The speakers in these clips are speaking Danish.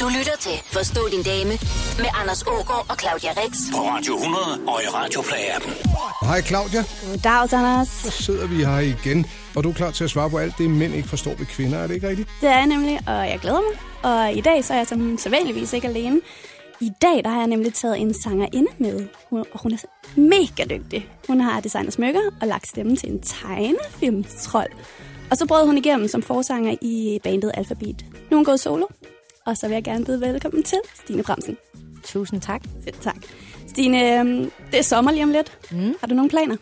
Du lytter til Forstå din dame med Anders Ågaard og Claudia Rex. På Radio 100 og i Radioplay-appen. Hej Claudia, Dags, Anders. så sidder vi her igen, og du er klar til at svare på alt det, mænd ikke forstår ved kvinder, er det ikke rigtigt? Det er jeg nemlig, og jeg glæder mig. Og i dag så er jeg som sædvanligvis ikke alene. I dag der har jeg nemlig taget en sangerinde med, Hun- og hun er mega dygtig. Hun har designet smykker og lagt stemmen til en tegnefilmstrold. Og så brød hun igennem som forsanger i bandet Alphabet. Nu er hun gået solo, og så vil jeg gerne byde velkommen til Stine Bremsen. Tusind tak. Selv tak. Stine, øhm, det er sommer lige om lidt. Mm. Har du nogle planer?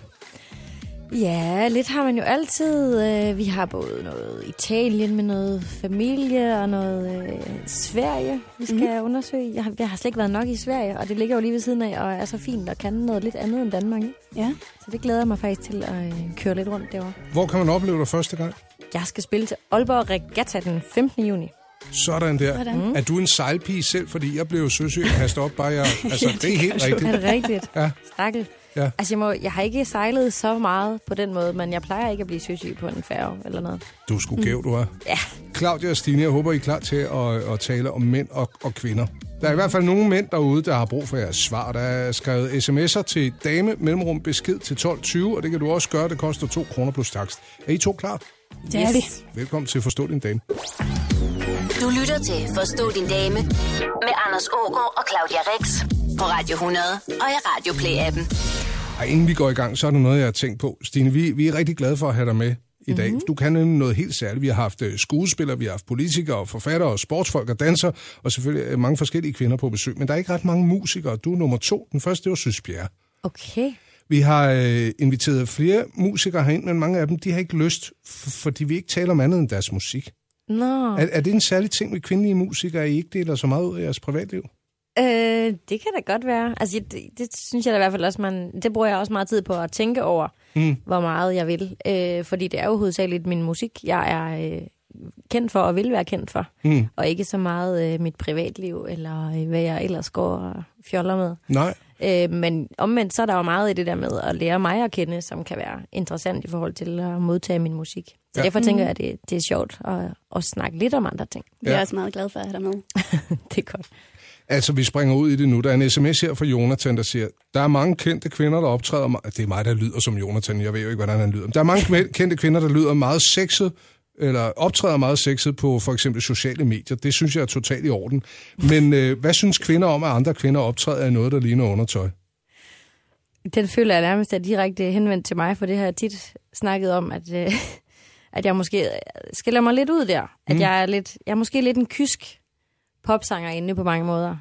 Ja, lidt har man jo altid. Øh, Vi har både noget Italien med noget familie og noget øh, Sverige, vi skal mm. undersøge. Jeg har, jeg har slet ikke været nok i Sverige, og det ligger jo lige ved siden af, og er så fint og kan noget lidt andet end Danmark. Ikke? Ja. Så det glæder jeg mig faktisk til at øh, køre lidt rundt derovre. Hvor kan man opleve dig første gang? Jeg skal spille til Aalborg Regatta den 15. juni. Sådan der. Sådan. Mm. Er du en sejlpige selv, fordi jeg blev søsyg og kastet op bare jeg... Altså, det er helt Er rigtigt. det rigtigt? Ja. Stakkel. Ja. Altså, jeg, må, jeg har ikke sejlet så meget på den måde, men jeg plejer ikke at blive søsyg på en færge eller noget. Du er sgu gæv, du er. Ja, Claudia og Stine, jeg håber, I er klar til at, at tale om mænd og, og kvinder. Der er i hvert fald nogle mænd derude, der har brug for jeres svar. Der er skrevet sms'er til dame mellemrum besked til 12.20, og det kan du også gøre. Det koster 2 kroner plus takst. Er I to klar? Det er vi. Velkommen til Forstå din dame. Du lytter til Forstå din dame med Anders Ågaard og Claudia Rex. På Radio 100 og i Radioplay-appen. Og inden vi går i gang, så er der noget, jeg har tænkt på. Stine, vi, vi er rigtig glade for at have dig med i dag. Mm-hmm. Du kan nemlig noget helt særligt. Vi har haft øh, skuespillere, vi har haft politikere og forfattere og sportsfolk og danser, og selvfølgelig øh, mange forskellige kvinder på besøg. Men der er ikke ret mange musikere. Du er nummer to. Den første, det var Søs Bjerre. okay. Vi har øh, inviteret flere musikere herind, men mange af dem, de har ikke lyst, f- for de vil ikke tale om andet end deres musik. Nå. Er, er det en særlig ting med kvindelige musikere, I ikke deler så meget ud af jeres privatliv? Øh, det kan da godt være. Altså, det, det synes jeg da i hvert fald også, man, det bruger jeg også meget tid på at tænke over, mm. hvor meget jeg vil. Øh, fordi det er jo hovedsageligt min musik, jeg er øh, kendt for og vil være kendt for. Mm. Og ikke så meget øh, mit privatliv, eller øh, hvad jeg ellers går og fjoller med. Nej. Øh, men omvendt, så er der jo meget i det der med at lære mig at kende, som kan være interessant i forhold til at modtage min musik. Så Ja. ja. derfor tænker jeg, at det, det er sjovt at, at snakke lidt om andre ting. Vi er Ja. også meget glade for at have dig med. det er godt. Altså, vi springer ud i det nu. Der er en sms her fra Jonathan, der siger, der er mange kendte kvinder, der optræder... me- Det er mig, der lyder som Jonathan. Jeg ved jo ikke, hvordan han lyder. Der er mange kendte kvinder, der lyder meget sexet, eller optræder meget sexet på for eksempel sociale medier. Det synes jeg er totalt i orden. Men øh, hvad synes kvinder om, at andre kvinder optræder i noget, der ligner undertøj? Den føler jeg nærmest er direkte henvendt til mig, for det har jeg tit snakket om, at, øh, at jeg måske skiller mig lidt ud der. At Mm. jeg, er lidt, jeg er måske lidt en kysk popsanger inde på mange måder.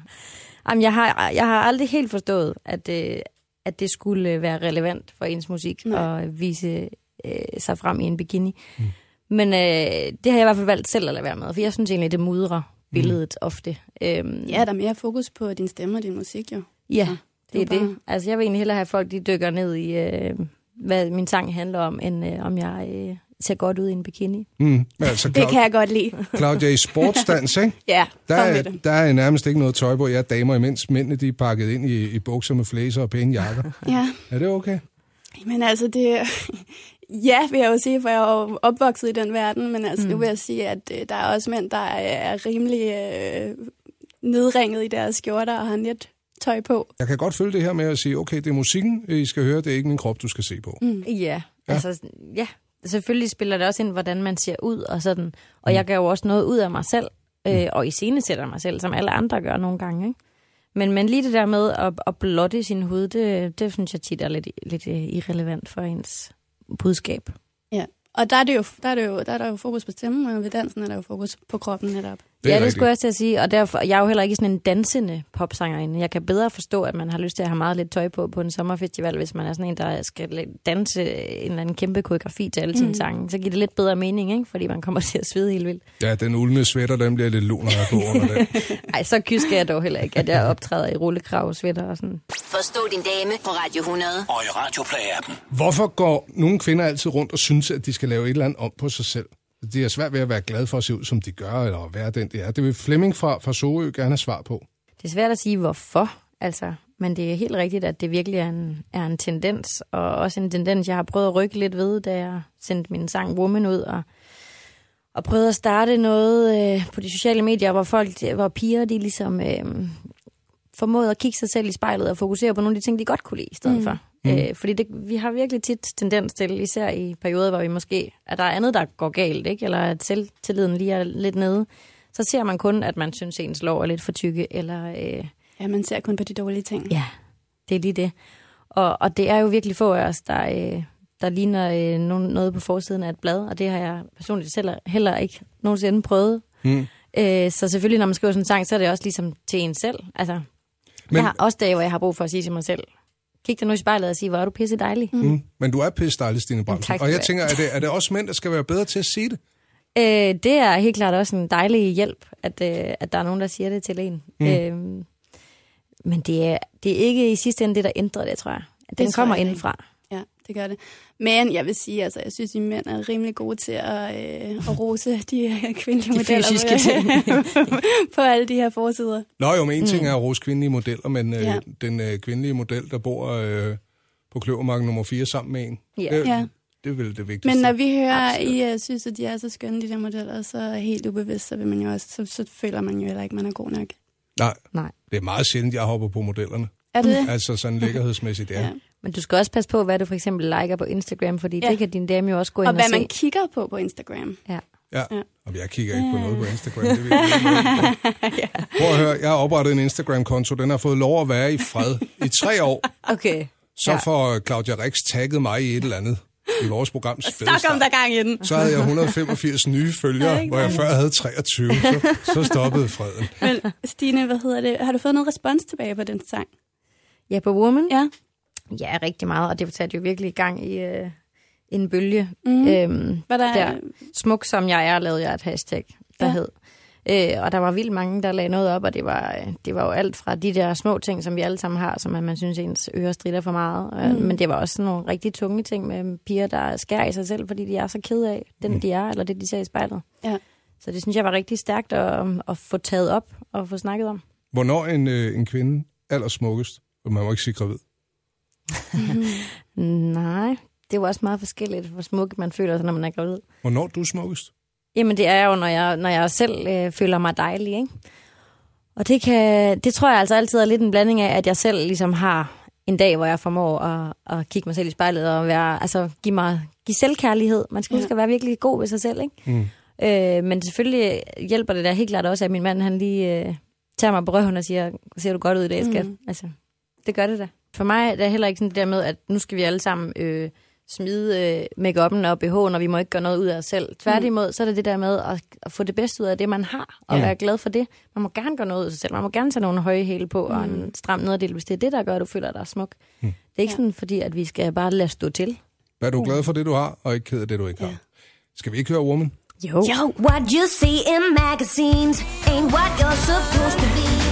Jamen, jeg, har, jeg har aldrig helt forstået, at, øh, at det skulle være relevant for ens musik Nej. at vise øh, sig frem i en bikini. Mm. Men øh, det har jeg i hvert fald valgt selv at lade være med, for jeg synes egentlig, det mudrer billedet mm. ofte. Øhm, Ja, der er mere fokus på din stemme og din musik, jo. Ja, Så det er det er det. bare- Altså, jeg vil egentlig hellere have folk, de dykker ned i, øh, hvad min sang handler om, end øh, om jeg øh, ser godt ud i en bikini. Mm. Altså, Det kan jeg godt lide. Claudia, i sportsdans, ikke? Ja, Der er, det. der er nærmest ikke noget tøj på. Jeg er damer, imens mændene de er pakket ind i, i bukser med flæser og pæne jakker. Ja, Er det okay? men altså det... Ja, vil jeg jo sige, for jeg er jo opvokset i den verden, men altså mm. nu vil jeg sige, at øh, der er også mænd, der er, er rimelig øh, nedringet i deres skjorter og har net tøj på. Jeg kan godt følge det her med at sige, okay, det er musikken, I skal høre, det er ikke min krop, du skal se på. Mm. Ja, ja. altså, ja. Selvfølgelig spiller det også ind, hvordan man ser ud og sådan. Og mm. jeg gør jo også noget ud af mig selv, øh, og i scene sætter mig selv, som alle andre gør nogle gange, ikke? Men, men lige det der med at, at blotte sin hud, det, det synes jeg tit er lidt, lidt øh, irrelevant for ens budskab. Ja. Og der er, det jo, der, er det jo, der er der jo fokus på stemmen, og ved dansen er der jo fokus på kroppen netop. Det er ja, det rigtigt. skulle jeg til at sige, og derfor, jeg er jo heller ikke sådan en dansende popsangerinde. Jeg kan bedre forstå, at man har lyst til at have meget lidt tøj på på en sommerfestival, hvis man er sådan en, der skal danse en eller anden kæmpe koreografi til alle sine sange. Så giver det lidt bedre mening, ikke? fordi man kommer til at svede helt vildt. Ja, den ulmede sweater, den bliver lidt lun, når jeg på under den. Ej, så kysk er jeg dog heller ikke, at jeg optræder i rullekrav, sweater og sådan. Forstå din dame på Radio 100. Og i Radioplay-appen. Hvorfor går nogle kvinder altid rundt og synes, at de skal lave et eller andet om på sig selv? De er svært ved at være glade for at se ud, som de gør, eller at være den, de er. Det vil Flemming fra, fra Sorø gerne have svar på. Det er svært at sige, hvorfor, altså. Men det er helt rigtigt, at det virkelig er en, er en tendens, og også en tendens, jeg har prøvet at rykke lidt ved, da jeg sendte min sang Woman ud, og, og prøvet at starte noget øh, på de sociale medier, hvor folk, hvor piger, de ligesom øh, formåede at kigge sig selv i spejlet og fokusere på nogle af de ting, de godt kunne lide i stedet mm. for. Mm. Øh, fordi det, vi har virkelig tit tendens til, især i perioder, hvor vi måske, at der er andet, der går galt, ikke? eller at selvtilliden lige er lidt nede, så ser man kun, at man synes, ens lov er lidt for tykke, eller... Øh, Ja, man ser kun på de dårlige ting. Ja, det er lige det. Og, og det er jo virkelig få af os, der, øh, der ligner øh, noget på forsiden af et blad, og det har jeg personligt selv heller ikke nogensinde prøvet. Mm. Øh, så selvfølgelig, når man skriver sådan en sang, så er det også ligesom til en selv. Altså. Men- Jeg har også dage, hvor jeg har brug for at sige til mig selv, kig dig nu i spejlet og sige, hvor er du pisse dejlig. Mm. Mm. Men du er pisse dejlig, Stine Bramsen. tak Og jeg tænker, er det, er det også mænd, der skal være bedre til at sige det? Øh, det er helt klart også en dejlig hjælp, at, øh, at der er nogen, der siger det til en. Mm. Øh, men det er, det er ikke i sidste ende det, der ændrer det, tror jeg. Den tror kommer jeg ikke. indenfra. Ja, det gør det. Men jeg vil sige, altså, jeg synes, at mænd er rimelig gode til at, øh, at rose de her kvindelige De modeller fysiske med- på alle de her forsider. Nå jo, men en ting er at rose kvindelige modeller, men øh, Ja. den øh, kvindelige model, der bor øh, på Kløvermarken nummer 4 sammen med en, Ja. det, Ja. det er vel det vigtigste. Men når vi hører, Absolut. at I uh, synes, at de er så skønne, de der modeller, så helt ubevidst, så, vil man jo også, så, så føler man jo heller ikke, at man er god nok. Nej, Nej. det er meget sjældent, jeg hopper på modellerne. Er det det? Altså sådan lækkerhedsmæssigt, ja. Ja. Men du skal også passe på, hvad du for eksempel liker på Instagram, fordi ja. Det kan din dame jo også gå ind Og og, hvad se. man kigger på på Instagram. Ja. Ja, Ja. og jeg kigger ikke på noget på Instagram. Det vil jeg ikke. Prøv at høre, jeg har oprettet en Instagram-konto. Den har fået lov at være i fred i tre år. Okay. Så Ja. får Claudia Rix tagget mig i et eller andet i vores programs Stak om spædestart. der gang i den. Så havde jeg 185 nye Er følgere, hvor jeg før havde 23. Så, så stoppede freden. Men Stine, hvad hedder det? Har du fået noget respons tilbage på den sang? Ja, på Woman? Ja. Ja, rigtig meget, og det satte jo virkelig i gang i øh, en bølge. Mhm. Øhm, Hvad der, der, smuk som jeg er, lavede jeg et hashtag, der ja. Hed. Øh, og der var vildt mange, der lagde noget op, og det var, det var jo alt fra de der små ting, som vi alle sammen har, som at man synes, ens ører strider for meget. Mm. Men det var også sådan nogle rigtig tunge ting med piger, der skærer i sig selv, fordi de er så kede af den, de er, eller det, de ser i spejlet. Ja. Så det synes jeg var rigtig stærkt at, at få taget op og få snakket om. Hvornår en, øh, en kvinde allersmukkest? Og man må ikke sige gravid. Nej, det var også meget forskelligt, hvor smuk man føler sig, når man er gravid. Hvornår er du smukkest? Jamen, det er jo, når jeg, når jeg selv øh, føler mig dejlig, ikke? Og det, kan, det tror jeg altså altid er lidt en blanding af, at jeg selv ligesom har en dag, hvor jeg formår at, at kigge mig selv i spejlet og være, altså, give, mig, give selvkærlighed. Man skal Ja. huske at være virkelig god ved sig selv, ikke? Mm. Øh, men selvfølgelig hjælper det da helt klart også, at min mand han lige øh, tager mig på røven og siger, ser du godt ud i dag, skat? Mm. Altså, det gør det da. For mig er det heller ikke sådan det der med, at nu skal vi alle sammen øh, smide øh, make-up'en og BH'en, og vi må ikke gøre noget ud af os selv. Tværtimod, så er det det der med at, at få det bedste ud af det, man har, og Mm. være glad for det. Man må gerne gøre noget ud af sig selv. Man må gerne tage nogle høje hæle på og en stram nederdel, hvis det er det, der gør, at du føler dig smuk. Det er ikke Ja. sådan, fordi at vi skal bare lade stå til. Er du glad for det, du har, og ikke ked af det, du ikke har? Ja. Skal vi ikke høre Woman? Jo. Yo, what you see in magazines ain't what you're supposed to be.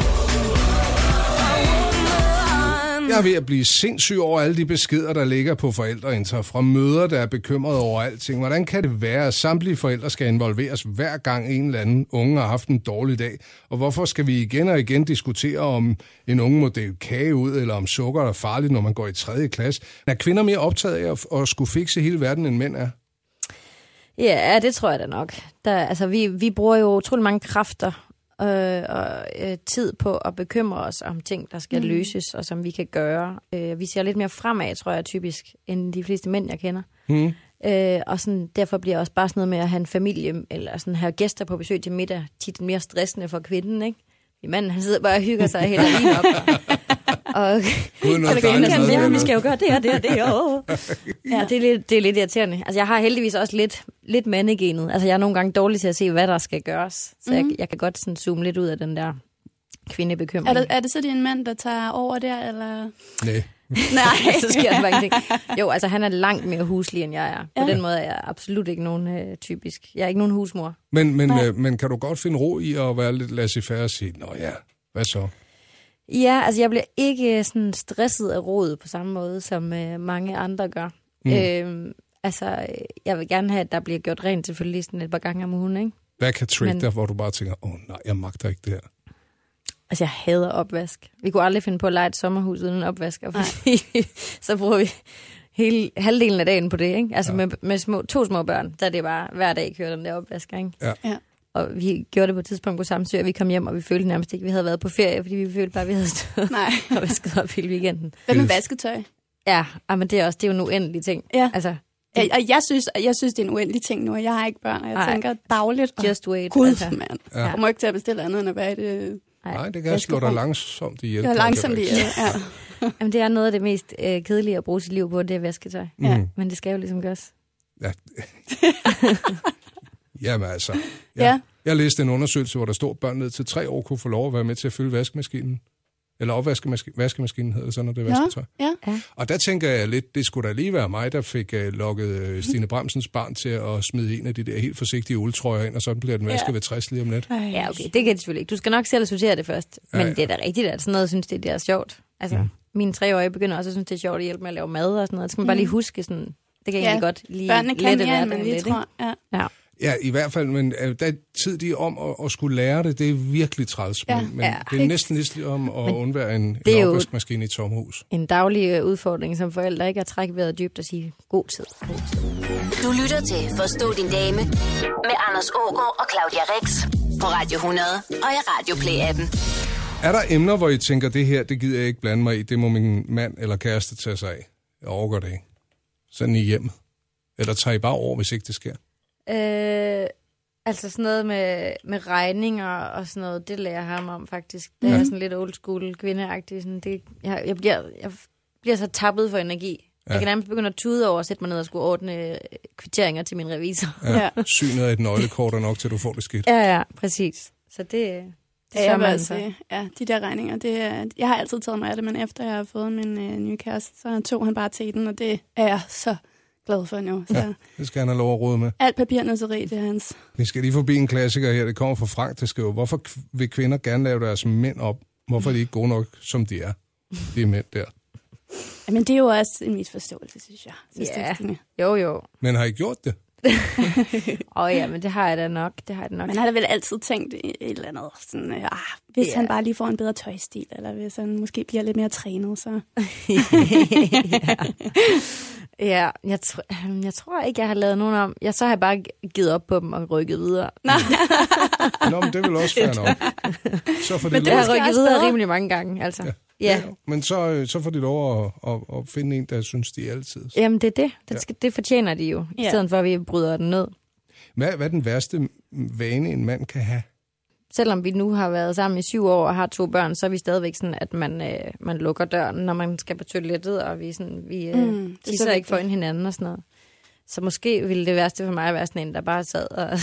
Jeg er ved at blive sindssyg over alle de beskeder, der ligger på forældreinter fra møder, der er bekymrede over alting. Hvordan kan det være, at samtlige forældre skal involveres hver gang en eller anden unge har haft en dårlig dag? Og hvorfor skal vi igen og igen diskutere, om en unge må dele kage ud, eller om sukker er farligt, når man går i 3. klasse? Er kvinder mere optaget af at, at skulle fikse hele verden, end mænd er? Ja, det tror jeg da nok. Der, altså, vi, vi bruger jo utrolig mange kræfter øh, og øh, tid på at bekymre os om ting, der skal mm. løses, og som vi kan gøre. Øh, vi ser lidt mere fremad, tror jeg, typisk, end de fleste mænd, jeg kender. Hmm. Øh, og sådan, derfor bliver også bare sådan noget med at have en familie, eller sådan have gæster på besøg til middag, tit mere stressende for kvinden, ikke? Min mand, han sidder bare og hygger sig hele tiden op. Og, og Uden noget kan, mad, ja, eller? vi skal jo gøre det og det og det. Og... Ja, det er, lidt, det er lidt irriterende. Altså, jeg har heldigvis også lidt, lidt mandegenet. Altså, jeg er nogle gange dårlig til at se, hvad der skal gøres. Så mm. jeg, jeg kan godt sådan zoome lidt ud af den der kvindebekymring. Er det, er det så din mand, der tager over der, eller? Nej. Nej. så sker der bare ingenting. Jo, altså han er langt mere huslig, end jeg er. På Ja. den måde er jeg absolut ikke nogen øh, typisk. Jeg er ikke nogen husmor. Men, men, Nej. øh, men kan du godt finde ro i at være lidt laissez-faire og sige, nå ja, hvad så? Ja, altså jeg bliver ikke sådan stresset af råd på samme måde, som øh, mange andre gør. Mm. Øhm, altså, øh, jeg vil gerne have, at der bliver gjort rent selvfølgelig sådan et par gange om ugen, ikke? Hvad kan trick Men- dig, hvor du bare tænker, åh oh, nej, jeg magter ikke det her? Altså, jeg hader opvask. Vi kunne aldrig finde på at lege et sommerhus uden en opvask, fordi så bruger vi hele halvdelen af dagen på det, ikke? Altså ja. med, med små, to små børn, der er det bare hver dag kører den der opvasker, ikke? Ja. Ja. Og vi gjorde det på et tidspunkt på Samsø, og vi kom hjem, og vi følte nærmest ikke, at vi havde været på ferie, fordi vi følte bare, at vi havde stået Nej. og vasket op hele weekenden. Hvad med vasketøj? Ja, men det er også det er jo en uendelig ting. Ja. Altså, Jeg, og jeg synes, jeg synes, det er en uendelig ting nu, og jeg har ikke børn, og jeg Nej. tænker dagligt, just wait. gud, altså. mand. Ja. Jeg må ikke til at bestille andet, end at være i det. Nej, det kan slå dig langsomt ihjel. Jeg er langsomt Claudia i Rix. det. Ja. Jamen, det er noget af det mest øh, kedelige at bruge sit liv på, det er vasketøj. Ja. Mm. Men det skal jo ligesom gøres. Ja. Jamen altså. Ja. Jeg læste en undersøgelse, hvor der stod, at børn ned til tre år kunne få lov at være med til at fylde vaskemaskinen. Eller opvaskemaskinen, vaskemaskinen hedder det så, når det er vasketøj. ja. Ja. Og der tænker jeg lidt, det skulle da lige være mig, der fik uh, lukket uh, Stine Bremsens barn til at smide en af de der helt forsigtige uldtrøjer ind, og så bliver den vasket Ja. ved 60 lige om lidt. Ja, okay, det kan det selvfølgelig ikke. Du skal nok selv sortere det først. Ja, Men ja. det er da rigtigt, at sådan noget synes, det, det er sjovt. Altså, Mm. mine treårige begynder også at synes, det er sjovt at hjælpe med at lave mad og sådan noget. Det skal man bare lige huske sådan, det kan Ja, egentlig godt lige Børnene kan lette mere, end man lige lidt, tror. Ja. ikke? Ja. Ja, i hvert fald, men uh, der er tid de er om at, at skulle lære det, det er virkelig træls. Ja. Men, men Ja. det er næsten lige om at undvære en, en opvaskemaskine i tomhus. En daglig øh, udfordring som forældre, ikke at trække vejret dybt og sige, god tid, god tid. Du lytter til Forstå din dame med Anders Ågaard og Claudia Rex på Radio 100 og i Radio Play-appen. Er der emner, hvor I tænker, det her, det gider jeg ikke blande mig i, det må min mand eller kæreste tage sig af? Jeg overgår det ikke. Sådan i hjem. Eller tager I bare over, hvis ikke det sker? Øh, altså sådan noget med, med regninger og sådan noget, det lærer jeg ham om faktisk. Det er sådan lidt old school, kvindeagtig. Sådan det, jeg, jeg, bliver, jeg bliver så tappet for energi. Ja. Ja. Jeg kan nærmest begynde at tude over at sætte mig ned og skulle ordne øh, kvitteringer til min revisor. Ja. Synet af et nøglekort er nok til, du får det skidt. Ja, ja, præcis. Så det, det Ja, jeg vil man altså sige, ja, de der regninger, det er, jeg har altid taget mig af det, men efter jeg har fået min øh, nye kæreste, så tog han bare til den, og det er jeg så glad for nu. Så Ja. Det skal han have lov at råde med. alt papirnusseri, det er hans. Vi skal lige forbi en klassiker her. Det kommer fra Frank, der skriver, hvorfor vil kvinder gerne lave deres mænd op? Hvorfor er de ikke gode nok, som de er? De er mænd der. Men det er jo også en misforståelse, synes jeg. Synes Ja. Stine? Jo, jo. Men har I gjort det? Åh oh, ja, men det har jeg da nok. Det har jeg da nok. Man har da vel altid tænkt et eller andet, sådan, ah, hvis Ja. han bare lige får en bedre tøjstil, eller hvis han måske bliver lidt mere trænet, så... ja, jeg, tr- jeg tror ikke, jeg har lavet nogen om. Jeg så har jeg bare givet op på dem og rykket videre. Nej, Nå, men det vil også være nok. Så får de Men det har rykket videre bedre. rimelig mange gange, altså. Ja. Ja, ja. men så, øh, så får de lov at, at, at finde en, der synes, de er altid. Jamen, det er det. Det, Ja. det fortjener de jo, i Ja. stedet for, at vi bryder den ned. Hvad, hvad er den værste vane, en mand kan have? Selvom vi nu har været sammen i syv år og har to børn, så er vi stadigvæk sådan, at man, øh, man lukker døren, når man skal på toilettet, og vi, sådan, vi øh, Mm, mm, er tisser ikke for hinanden og sådan noget. Så måske ville det værste for mig være sådan en, der bare sad og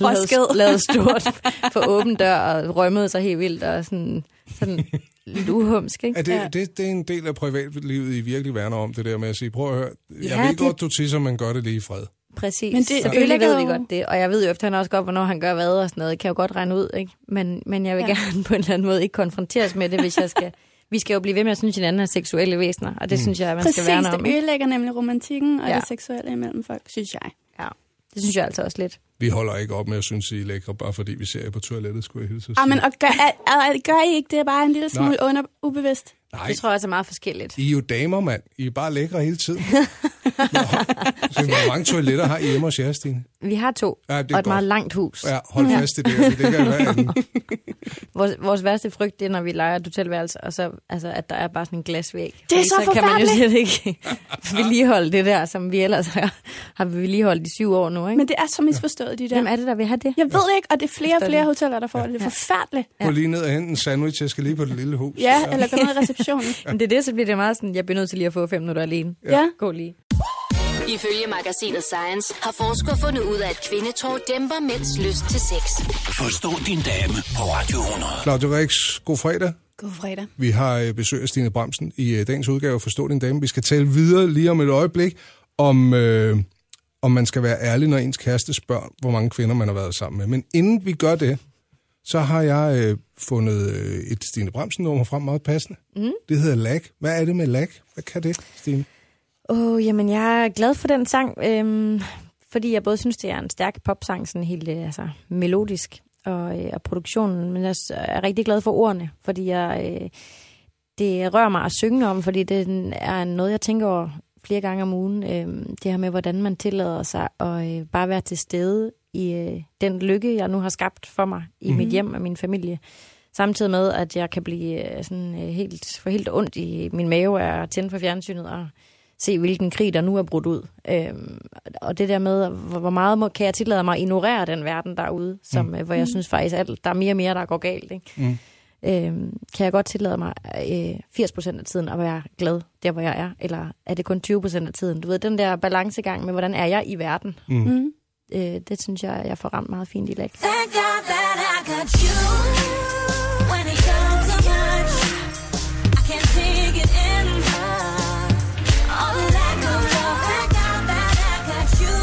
lavede, lavede stort på åben dør og rømmede sig helt vildt og sådan, sådan lidt uhumsk, ikke? Er det, Ja. det, det er en del af privatlivet, I virkelig værner om, det der med at sige, prøv at høre, jeg Ja, ved det- godt, du tisser, men gør det lige i fred. Præcis. Men det Selvfølgelig ved vi jo- godt det, og jeg ved jo efterhånden også godt, hvornår han gør hvad og sådan noget. Det kan jeg jo godt regne ud, ikke? Men, men jeg vil Ja. gerne på en eller anden måde ikke konfronteres med det, hvis jeg skal... Vi skal jo blive ved med at synes, at hinanden er seksuelle væsener, og det mm. synes jeg, at man præcis, skal værne om. det Ikke? ødelægger nemlig romantikken og Ja. det seksuelle imellem folk, synes jeg. Ja, det synes jeg altså også lidt. Vi holder ikke op med at synes, I er lækre, bare fordi vi ser jer på toilettet, skulle jeg hilse at Ah, sige. men og gør, er, er, gør I ikke det bare en lille smule Nej. under, ubevidst? Nej, Det tror jeg også er meget forskelligt. I er jo damer, mand. I er bare lækre hele tiden. Nå, så hvor mange toiletter har I hjemme hos jer, Stine? Vi har to, Ja, det er og et godt. meget langt hus. Ja, hold fast i det, det kan være. Vores, vores værste frygt, det er, når vi leger et hotelværelse, og så, altså, at der er bare sådan en glasvæg. Det er Fordi så kan man jo forfærdeligt. slet ikke vedligeholde det der, som vi ellers har, har vedligeholdt i syv år nu. Ikke? Men det er så misforstået, de der. Hvem er det, der vil have det? Jeg ved ikke, og det er flere og flere hoteller, der får det. Det er forfærdeligt. Gå lige ned og hente en sandwich, jeg skal lige på det lille hus. Ja, eller gå ned i receptionen. Men det er det, så bliver det meget sådan, jeg bliver nødt til lige at få fem minutter alene. Ja. Gå lige. Ifølge magasinet Science har forskere fundet ud af, at kvindetår dæmper mænds lyst til sex. Forstå din dame på Radio 100. Claudia Rix, god fredag. God fredag. Vi har øh, besøg af Stine Bremsen i øh, dagens udgave af Forstå din dame. Vi skal tale videre lige om et øjeblik, om, øh, om man skal være ærlig, når ens kæreste spørger, hvor mange kvinder man har været sammen med. Men inden vi gør det, så har jeg øh, fundet øh, et Stine Bremsen-nummer frem meget passende. Mm. Det hedder Lag. Hvad er det med Lag? Hvad kan det, Stine? Åh, oh, jamen jeg er glad for den sang, øhm, fordi jeg både synes, det er en stærk popsang, sådan helt øh, altså, melodisk, og, øh, og produktionen, men jeg er rigtig glad for ordene, fordi jeg, øh, det rører mig at synge om, fordi det er noget, jeg tænker over flere gange om ugen. Øh, det her med, hvordan man tillader sig at øh, bare være til stede i øh, den lykke, jeg nu har skabt for mig i mm. mit hjem og min familie. Samtidig med, at jeg kan blive øh, sådan, øh, helt, for helt ondt i min mave af at tænde for fjernsynet og se, hvilken krig, der nu er brudt ud. Øhm, og det der med, hvor hvor meget må, kan jeg tillade mig at ignorere den verden derude, som, mm. hvor jeg synes faktisk, at der er mere og mere, der går galt. Ikke? Mm. Øhm, kan jeg godt tillade mig øh, 80% af tiden at være glad, der hvor jeg er? Eller er det kun 20% af tiden? Du ved, den der balancegang med, hvordan er jeg i verden? Mm. Øh, det synes jeg, jeg får ramt meget fint i læg. Thank God that I got you. When it comes to much, I can't take it anymore. All the lack of love. Thank God that I got you.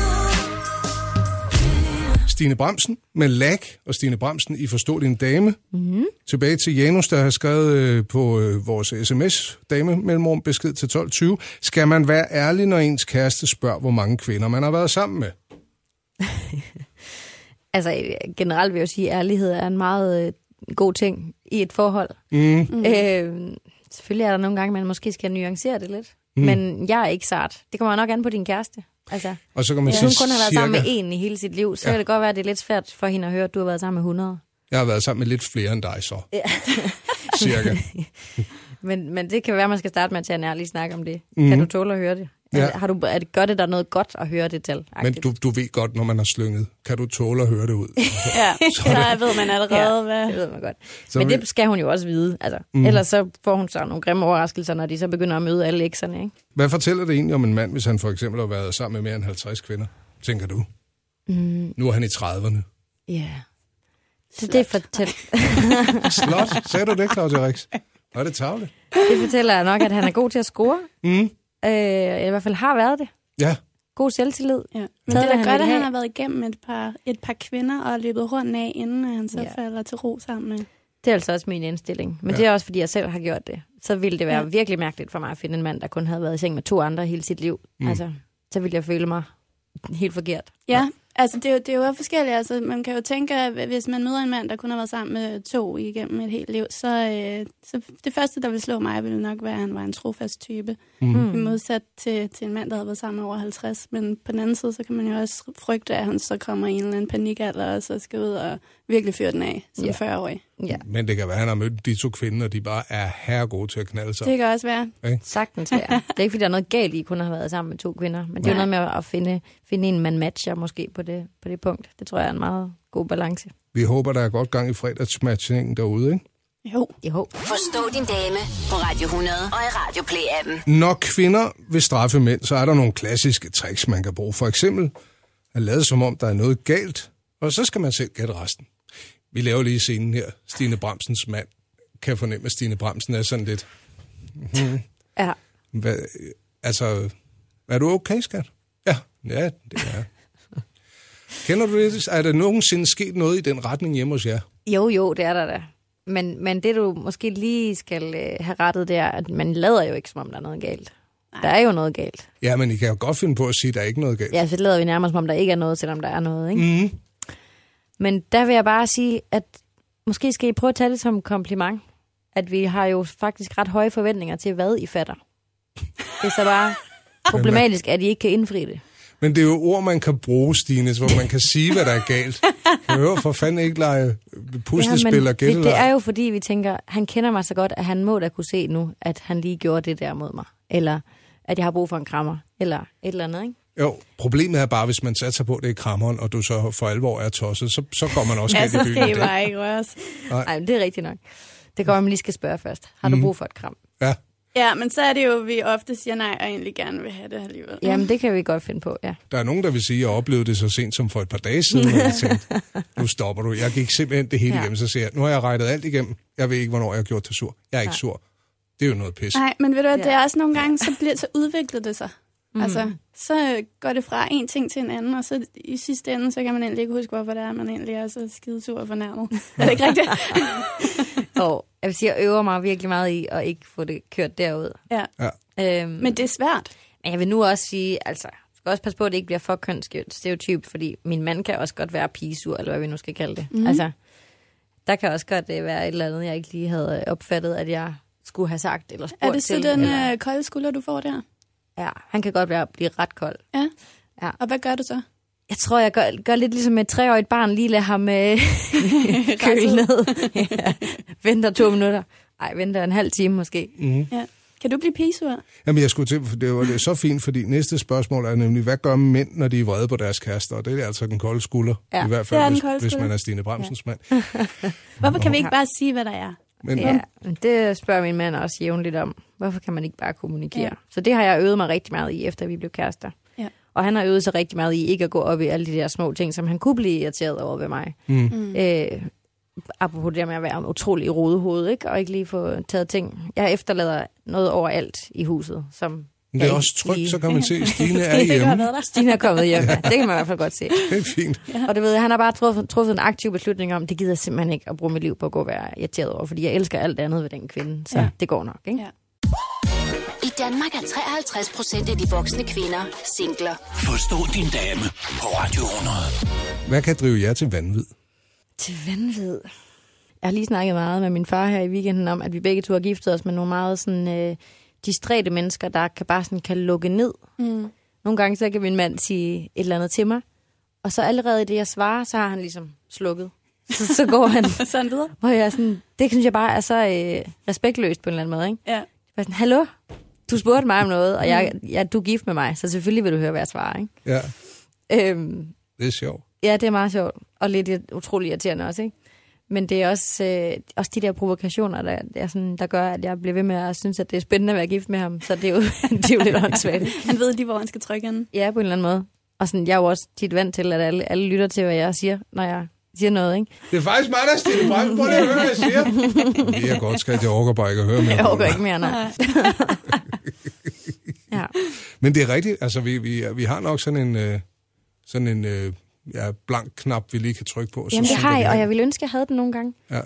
Stine Bremsen med lag, og Stine Bremsen i Forstå din dame. Mm-hmm. Tilbage til Janus, der har skrevet øh, på øh, vores sms dame mellemrum besked til 12.20. Skal man være ærlig, når ens kæreste spørger, hvor mange kvinder man har været sammen med? Altså generelt vil jeg jo sige, at ærlighed er en meget øh, god ting i et forhold. Mm. Mm. Øh, selvfølgelig er der nogle gange, man måske skal nuancere det lidt. Mm. Men jeg er ikke sart. Det kommer nok an på din kæreste. Altså, Og så kan man hvis sige hun kun har været cirka, sammen med en i hele sit liv, så Ja. kan det godt være, at det er lidt svært for hende at høre, at du har været sammen med 100. Jeg har været sammen med lidt flere end dig så. Ja. cirka. Men, men det kan være, at man skal starte med at tage en ærlig snak om det. Mm. Kan du tåle at høre det? Ja. Ja. Har du, er det, gør det der noget godt at høre det til? Men du, du ved godt, når man har slynget, kan du tåle at høre det ud? Ja, så ved man allerede, Ja, hvad... det ved man godt. Så Så Men vi- det skal hun jo også vide. Altså. Mm. Ellers så får hun så nogle grimme overraskelser, når de så begynder at møde alle ekserne. Ikke? Hvad fortæller det egentlig om en mand, hvis han for eksempel har været sammen med mere end 50 kvinder? Tænker du? Mm. Nu er han i 30'erne. Ja. Yeah. Så det, fortæl, Slot, sagde du det, Claudia Rix? Var det tavligt? det fortæller nok, at han er god til at score. Mm. Øh, eller i hvert fald har været det. Ja, God selvtillid. Ja. Men det er da han godt, at han har været igennem et par, et par kvinder og løbet rundt af, inden han så Ja. falder til ro sammen med. Det er altså også min indstilling. Men Ja. det er også, fordi jeg selv har gjort det. Så ville det være ja. virkelig mærkeligt for mig at finde en mand, der kun havde været i seng med to andre hele sit liv. Mm. Altså, så ville jeg føle mig helt forkert. Ja, altså det er, jo, det er jo forskelligt. Altså, man kan jo tænke, at hvis man møder en mand, der kun har været sammen med to igennem et helt liv, så, øh, så det første, der vil slå mig, ville nok være, at han var en trofast type. Mm. I modsat til, til en mand, der havde været sammen over 50. Men på den anden side, så kan man jo også frygte, at han så kommer i en eller anden panikalder, og så skal ud og virkelig fyre den af som Ja. 40-årig. Ja, men det kan være, at han har mødt de to kvinder, og de bare er herre gode til at knalde sig. Det kan også være. sagtens være. Det er ikke, fordi der er noget galt i, kun at have været sammen med to kvinder. Men det er jo noget med at finde, finde en, man matcher måske på det, på det punkt. Det tror jeg er en meget god balance. Vi håber, der er godt gang i fredagsmatchningen derude, ikke? Jo. Jo. Forstå din dame på Radio 100 og i Radio Play-appen. Når kvinder vil straffe mænd, så er der nogle klassiske tricks, man kan bruge. For eksempel at lade som om, der er noget galt, og så skal man selv gætte resten. Vi laver lige scenen her. Stine Bremsens mand kan fornemme, at Stine Bremsen er sådan lidt... Ja. Hvad, altså, er du okay, skat? Ja, ja, det er. Kender du det? Er der nogensinde sket noget i den retning hjemme hos jer? Jo, jo, det er der da. Men, men det, du måske lige skal øh, have rettet, det er, at man lader jo ikke, som om der er noget galt. Der er jo noget galt. Ja, men I kan jo godt finde på at sige, at der er ikke noget galt. Ja, så lader vi nærmest, som om der ikke er noget, selvom der er noget. Ikke? Mm. Men der vil jeg bare sige, at måske skal I prøve at tage det som en kompliment. At vi har jo faktisk ret høje forventninger til, hvad I fatter. Det er så bare problematisk, at I ikke kan indfri det. Men det er jo ord, man kan bruge, Stine, hvor man kan sige, hvad der er galt. Høre, for fanden ikke lege puslespil og det, det er jo fordi, vi tænker, han kender mig så godt, at han må da kunne se nu, at han lige gjorde det der mod mig. Eller at jeg har brug for en krammer. Eller et eller andet, ikke? Jo, problemet er bare, hvis man satser på, at det er krammeren, og du så for alvor er tosset, så, så går man også Ja, galt i så byen. skal I af det. bare ikke røres. Nej, det er rigtigt nok. Det går, at man lige skal spørge først. Har du brug for et kram? Ja, Ja, men så er det jo, at vi ofte siger nej, og egentlig gerne vil have det alligevel. Jamen, det kan vi godt finde på, ja. der er nogen, der vil sige, at jeg oplevede det så sent som for et par dage siden, og jeg tænkte, nu stopper du. Jeg gik simpelthen det hele Ja. igennem, så siger jeg, nu har jeg regnet alt igennem. Jeg ved ikke, hvornår jeg har gjort dig sur. Jeg er ikke Nej. sur. Det er jo noget pis. Nej, men ved du hvad, Ja. det er også nogle gange, så, bliver, så udvikler det sig. Mm. Altså, så går det fra en ting til en anden, og så i sidste ende, så kan man egentlig ikke huske, hvorfor det er, man egentlig er så skidesur og fornærmet. er det ikke rigtigt? Og jeg vil sige, jeg øver mig virkelig meget i at ikke få det kørt derud. ja. Ja. Øhm, Men det er svært. Men jeg vil nu også sige, altså, jeg skal også passe på, at det ikke bliver for kønsstereotypt, fordi min mand kan også godt være pigesur, eller hvad vi nu skal kalde det. Mm. Altså, der kan også godt øh, være et eller andet, jeg ikke lige havde opfattet, at jeg skulle have sagt eller spurgt Er det så til. den eller... øh, kolde skulder, du får der? Ja, han kan godt være, blive ret kold. Ja. Ja. Og hvad gør du så? Jeg tror, jeg gør, gør lidt ligesom et treårigt barn, lige lade ham øh, køle ned. ja. Venter to minutter. Ej, venter en halv time måske. Ja. Kan du blive pigesur? Jamen, jeg skulle til, for det var det er så fint, fordi næste spørgsmål er nemlig, hvad gør mænd, når de er vrede på deres kærester? Og det er altså den kolde skulder, Ja, i hvert det fald, er den hvis, kolde hvis man er Stine Bramsens mand. Hvorfor kan vi ikke bare sige, hvad der er? Men Ja, men det spørger min mand også jævnligt om. Hvorfor kan man ikke bare kommunikere? Ja. Så det har jeg øvet mig rigtig meget i, efter vi blev kærester. Ja. Og han har øvet sig rigtig meget i ikke at gå op i alle de der små ting, som han kunne blive irriteret over ved mig. Mm. Øh, apropos det med at være utrolig i rodehoved, ikke? og ikke lige få taget ting. Jeg efterlader noget overalt i huset, som Men det er også trygt, så kan man se, at Stine er du hjemme. Stine er kommet hjem. ja. Det kan man i hvert fald godt se. Det er fint. Og det ved jeg, han har bare truffet, truffet en aktiv beslutning om, det gider jeg simpelthen ikke at bruge mit liv på at gå og være irriteret over, fordi jeg elsker alt andet ved den kvinde, så ja. det går nok. Ikke? Ja. I Danmark er 53 procent af de voksne kvinder singler. Forstå din dame på Radio 100. Hvad kan drive jer til vanvid? Til vanvid. Jeg har lige snakket meget med min far her i weekenden om, at vi begge to har giftet os med nogle meget sådan, øh, distræte mennesker, der kan bare sådan kan lukke ned. Mm. Nogle gange så kan min mand sige et eller andet til mig, og så allerede i det, jeg svarer, så har han ligesom slukket. Så, så går han, Sådan videre. hvor jeg sådan, det synes jeg bare er så øh, respektløst på en eller anden måde. Ikke? Ja. Jeg er sådan, hallo, du spurgte mig om noget, og jeg, jeg, du er gift med mig, så selvfølgelig vil du høre, hvad jeg svarer. Ikke? Ja, Øhm, det er sjovt. Ja, det er meget sjovt, og lidt ir- utrolig irriterende også, ikke? Men det er også, øh, også de der provokationer, der, der, sådan, der gør, at jeg bliver ved med at synes, at det er spændende at være gift med ham. Så det er jo, det er jo lidt åndssvagt. Han ved lige, hvor han skal trykke den. Ja, på en eller anden måde. Og sådan, jeg er jo også tit vant til, at alle, alle lytter til, hvad jeg siger, når jeg siger noget, ikke? Det er faktisk mig, der er Stine Bremsen. Prøv lige at høre, hvad jeg siger. Det er godt, skat. Jeg overgår bare ikke at høre mere. Jeg det. ikke mere, nej. ja. Men det er rigtigt. Altså, vi, vi, vi har nok sådan en, øh, sådan en øh, ja, blank knap, vi lige kan trykke på. og så Jamen, det har jeg, og jeg ville ønske, jeg havde den nogle gange. Ja. Ja,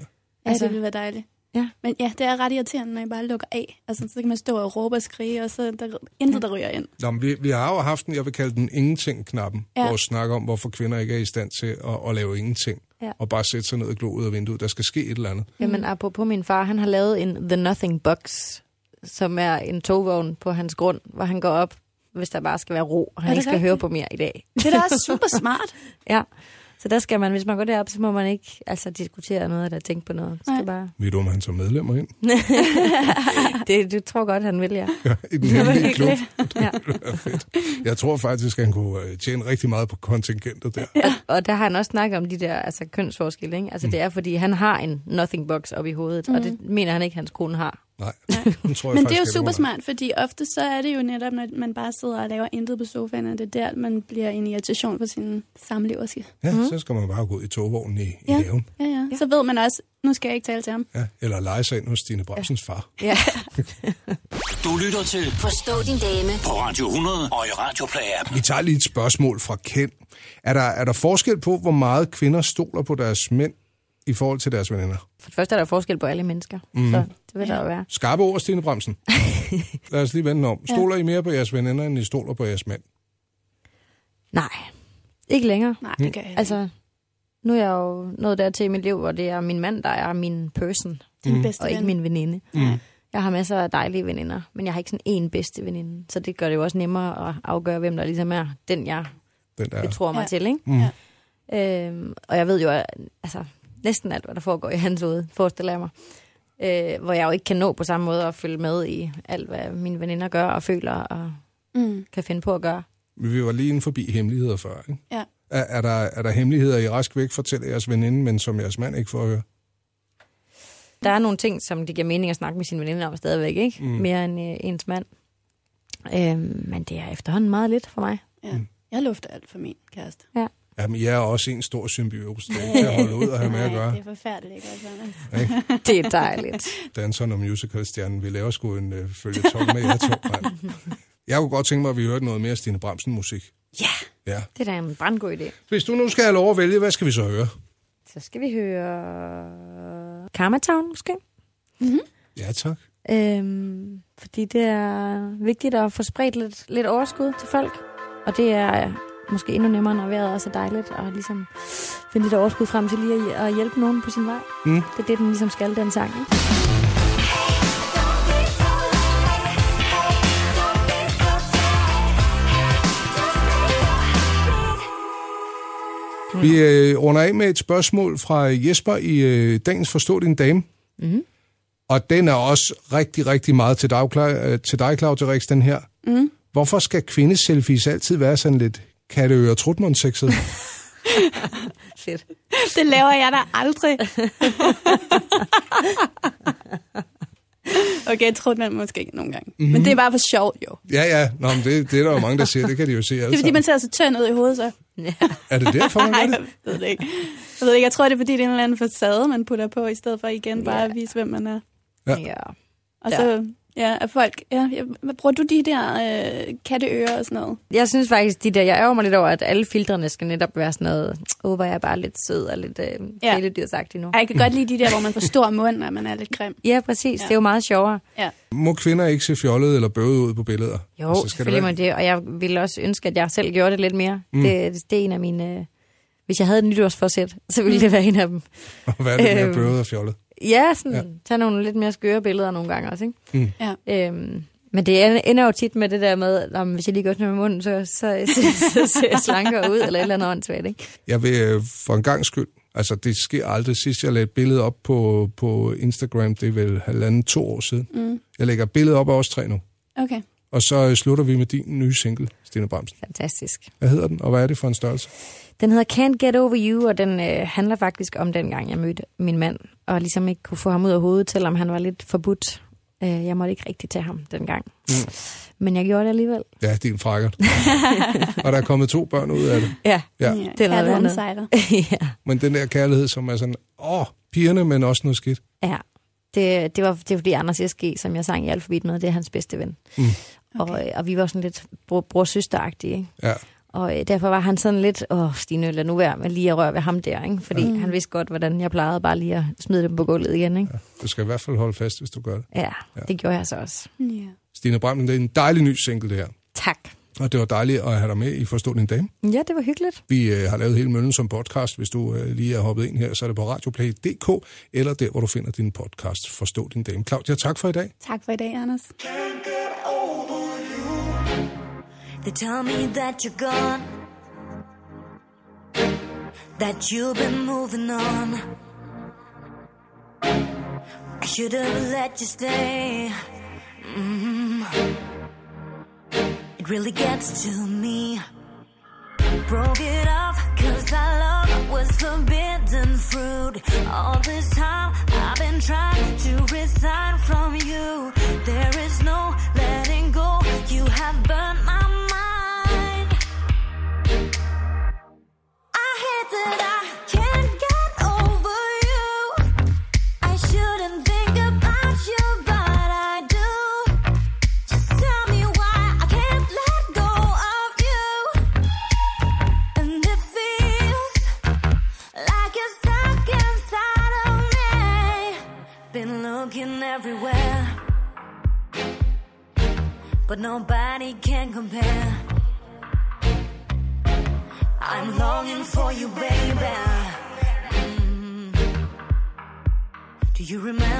Altså- det ville være dejligt. Ja. Men ja, det er ret irriterende, når jeg bare lukker af. Altså, så kan man stå og råbe og skrige, og så er der intet, der ryger ind. Nå, men vi, vi har jo haft den, jeg vil kalde den ingenting-knappen, ja. Ja. hvor vi snakker om, hvorfor kvinder ikke er i stand til at, at lave ingenting. Ja. Og bare sætte sig ned og glo ud af vinduet. Der skal ske et eller andet. Jamen, apropos min far, han har lavet en The Nothing Box, som er en togvogn på hans grund, hvor han går op, hvis der bare skal være ro, og han ikke skal rigtigt? høre på mere i dag. Det er da også super smart. Ja, så der skal man, hvis man går derop, så må man ikke altså, diskutere noget eller tænke på noget. Det Nej. skal bare... Ved du, om han tager medlemmer ind? Det, du tror godt, han vil, ja. I den hemmelige klub. ja. Jeg tror faktisk, at han kunne øh, tjene rigtig meget på kontingentet der. Og, og der har han også snakket om de der altså, kønsforskelle. Ikke? Altså, det er, fordi han har en nothing box op i hovedet, mm. og det mener han ikke, hans kone har. Nej, den tror jeg Men det er jo super smart, fordi ofte så er det jo netop, når man bare sidder og laver intet på sofaen, og det er der, man bliver en irritation for sin samleverske. Ja, så skal man bare gå ud i togvognen i, i Ja. haven. Ja, ja. Så ved man også, nu skal jeg ikke tale til ham. Ja, eller lege sig ind hos Stine Bremsens far. Ja. Du lytter til Forstå din dame på Radio 100 og i Radioplay-appen. Vi tager lige et spørgsmål fra Ken. Er der, er der forskel på, hvor meget kvinder stoler på deres mænd i forhold til deres veninder? For det første er der forskel på alle mennesker, mm. så det vil der jo være. Skarpe ord, Stine Bremsen. Lad os lige vende om. Stoler I mere på jeres veninder, end I stoler på jeres mænd? Nej, ikke længere. Nej, det gør jeg ikke. Altså, nu er jeg jo nået dertil i mit liv, hvor det er min mand, der er min person, Din bedste og ikke min veninde. Mm. Jeg har masser af dejlige veninder, men jeg har ikke sådan en bedste veninde. Så det gør det jo også nemmere at afgøre, hvem der ligesom er den, jeg Den der. betror mig Ja. til. Ikke? Mm. Øhm, og jeg ved jo, at, altså, næsten alt, hvad der foregår i hans hoved, forestiller jeg mig. Øh, hvor jeg jo ikke kan nå på samme måde at følge med i alt, hvad mine veninder gør og føler og Mm. kan finde på at gøre. Vi var lige inde forbi hemmeligheder før, ikke? Ja. Er, er, der, er der hemmeligheder, I rask væk fortæller jeres veninde, men som jeres mand ikke får at høre? Der er nogle ting, som det giver mening at snakke med sine veninder om stadigvæk, ikke? Mm. Mere end øh, ens mand. Øhm, men det er efterhånden meget lidt for mig. Ja. Jeg lufter alt for min kæreste. Jamen, jeg er også en stor symbiose. Det er ikke til at holde ud og have med at gøre. det er forfærdeligt, ikke? Det er dejligt. Danseren og musicalstjernen. Vi laver sgu en øh, følgetong med jer to, mand. Jeg kunne godt tænke mig, at vi hørte noget mere Stine Bremsen musik. Ja, Ja. det er da en brandgod idé. Hvis du nu skal have lov at vælge, hvad skal vi så høre? Så skal vi høre Karma Town måske. Ja, tak. Øhm, fordi det er vigtigt at få spredt lidt, lidt overskud til folk. Og det er måske endnu nemmere, når vejret også er dejligt, og ligesom finde lidt overskud frem til lige at hjælpe nogen på sin vej. Mm. Det er det, den ligesom skal, den sang. Ikke? Vi øh, runder af med et spørgsmål fra Jesper i øh, dagens Forstå din dame. Mm. Og den er også rigtig, rigtig meget til dig, øh, Claudia Rex, den her. Mm. Hvorfor skal kvindeselfies altid være sådan lidt katteøre trutmund sexet Fedt. Det laver jeg da aldrig. okay, jeg tror man måske ikke nogen gange. Mm-hmm. Men det er bare for sjovt, jo. Ja, ja. Nå, men det, det er der jo mange, der siger. Det kan de jo se alle Det er fordi, sammen. man ser så tynd ud i hovedet, så. Er det derfor, man Nej, jeg ved det ikke. Jeg ved ikke, jeg tror, det er fordi, det er en eller anden facade, man putter på, i stedet for igen bare at vise, hvem man er. Ja. Ja. Og så, ja, er folk, ja, ja, bruger du de der øh, katteører og sådan noget? Jeg synes faktisk, de der, jeg ærger mig lidt over, at alle filtrene skal netop være sådan noget, åh, hvor jeg er bare lidt sød og lidt øh, Ja. kæledyrsagtig nu. Ej, Jeg kan godt lide de der, hvor man får stor mund, og man er lidt grim. Ja, præcis. Ja. Det er jo meget sjovere. Ja. Må kvinder ikke se fjollet eller bøvet ud på billeder? Jo, Altså, altså, skal selvfølgelig det må det, og jeg ville også ønske, at jeg selv gjorde det lidt mere. Mm. Det, det er en af mine... Øh, hvis jeg havde et nytårsforsæt, så ville det være en af dem. være? Hvad er det mere Øhm. bøvet og fjollet? Ja, sådan, Ja. tage nogle lidt mere skøre billeder nogle gange også, ikke? Ja. Øhm, men det ender- jo tit med det der med, at hvis jeg lige gør sådan med munden, så, så, så, så ser jeg slankere ud, eller et eller andet åndssvagt, ikke? Jeg vil øh, for en gang skyld, altså det sker aldrig. Sidst jeg lagde et billede op på, på Instagram, det er vel halvanden, to år siden. Mm. Jeg lægger et billede op af os tre nu. Okay. Og så øh, slutter vi med din nye single, Stine Bramsen. Fantastisk. Hvad hedder den, og hvad er det for en størrelse? Den hedder Can't Get Over You, og den øh, handler faktisk om den gang, jeg mødte min mand, og ligesom ikke kunne få ham ud af hovedet, selvom han var lidt forbudt. Øh, jeg måtte ikke rigtig tage ham dengang. Mm. Men jeg gjorde det alligevel. Ja, din frækkert. og der er kommet to børn ud af det. Ja. Ja. Ja, Det er noget andet. ja. Men den der kærlighed, som er sådan, åh, pigerne, men også noget skidt. ja. Det, det, var, det var fordi Anders S.G., som jeg sang i alfabet med, det er hans bedste ven. Mm. Okay. Og, og vi var sådan lidt bror, bror-søsteragtige, ikke? Ja. Og øh, derfor var han sådan lidt, åh Stine, lad nu være med lige at røre ved ham der, ikke? Fordi mm. han vidste godt, hvordan jeg plejede bare lige at smide dem på gulvet igen, ikke? Du skal i hvert fald holde fast, hvis du gør det. Ja, ja. det gjorde jeg så også. Ja. Stine Bramsen, det er en dejlig ny single, det her. Tak. Og det var dejligt at have dig med i Forstå din dame. Ja, det var hyggeligt. Vi øh, har lavet hele møllen som podcast. Hvis du øh, lige er hoppet ind her, så er det på radioplay.dk, eller der, hvor du finder din podcast Forstå din dame. Claudia, tak for i dag. Tak for i dag, Anders. They tell me that you're gone, that you've been moving on. I should have let you stay. Mm. It really gets to me. Broke it off cause our love was forbidden fruit. All this time I've been trying to resign from you. There you remember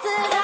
it's I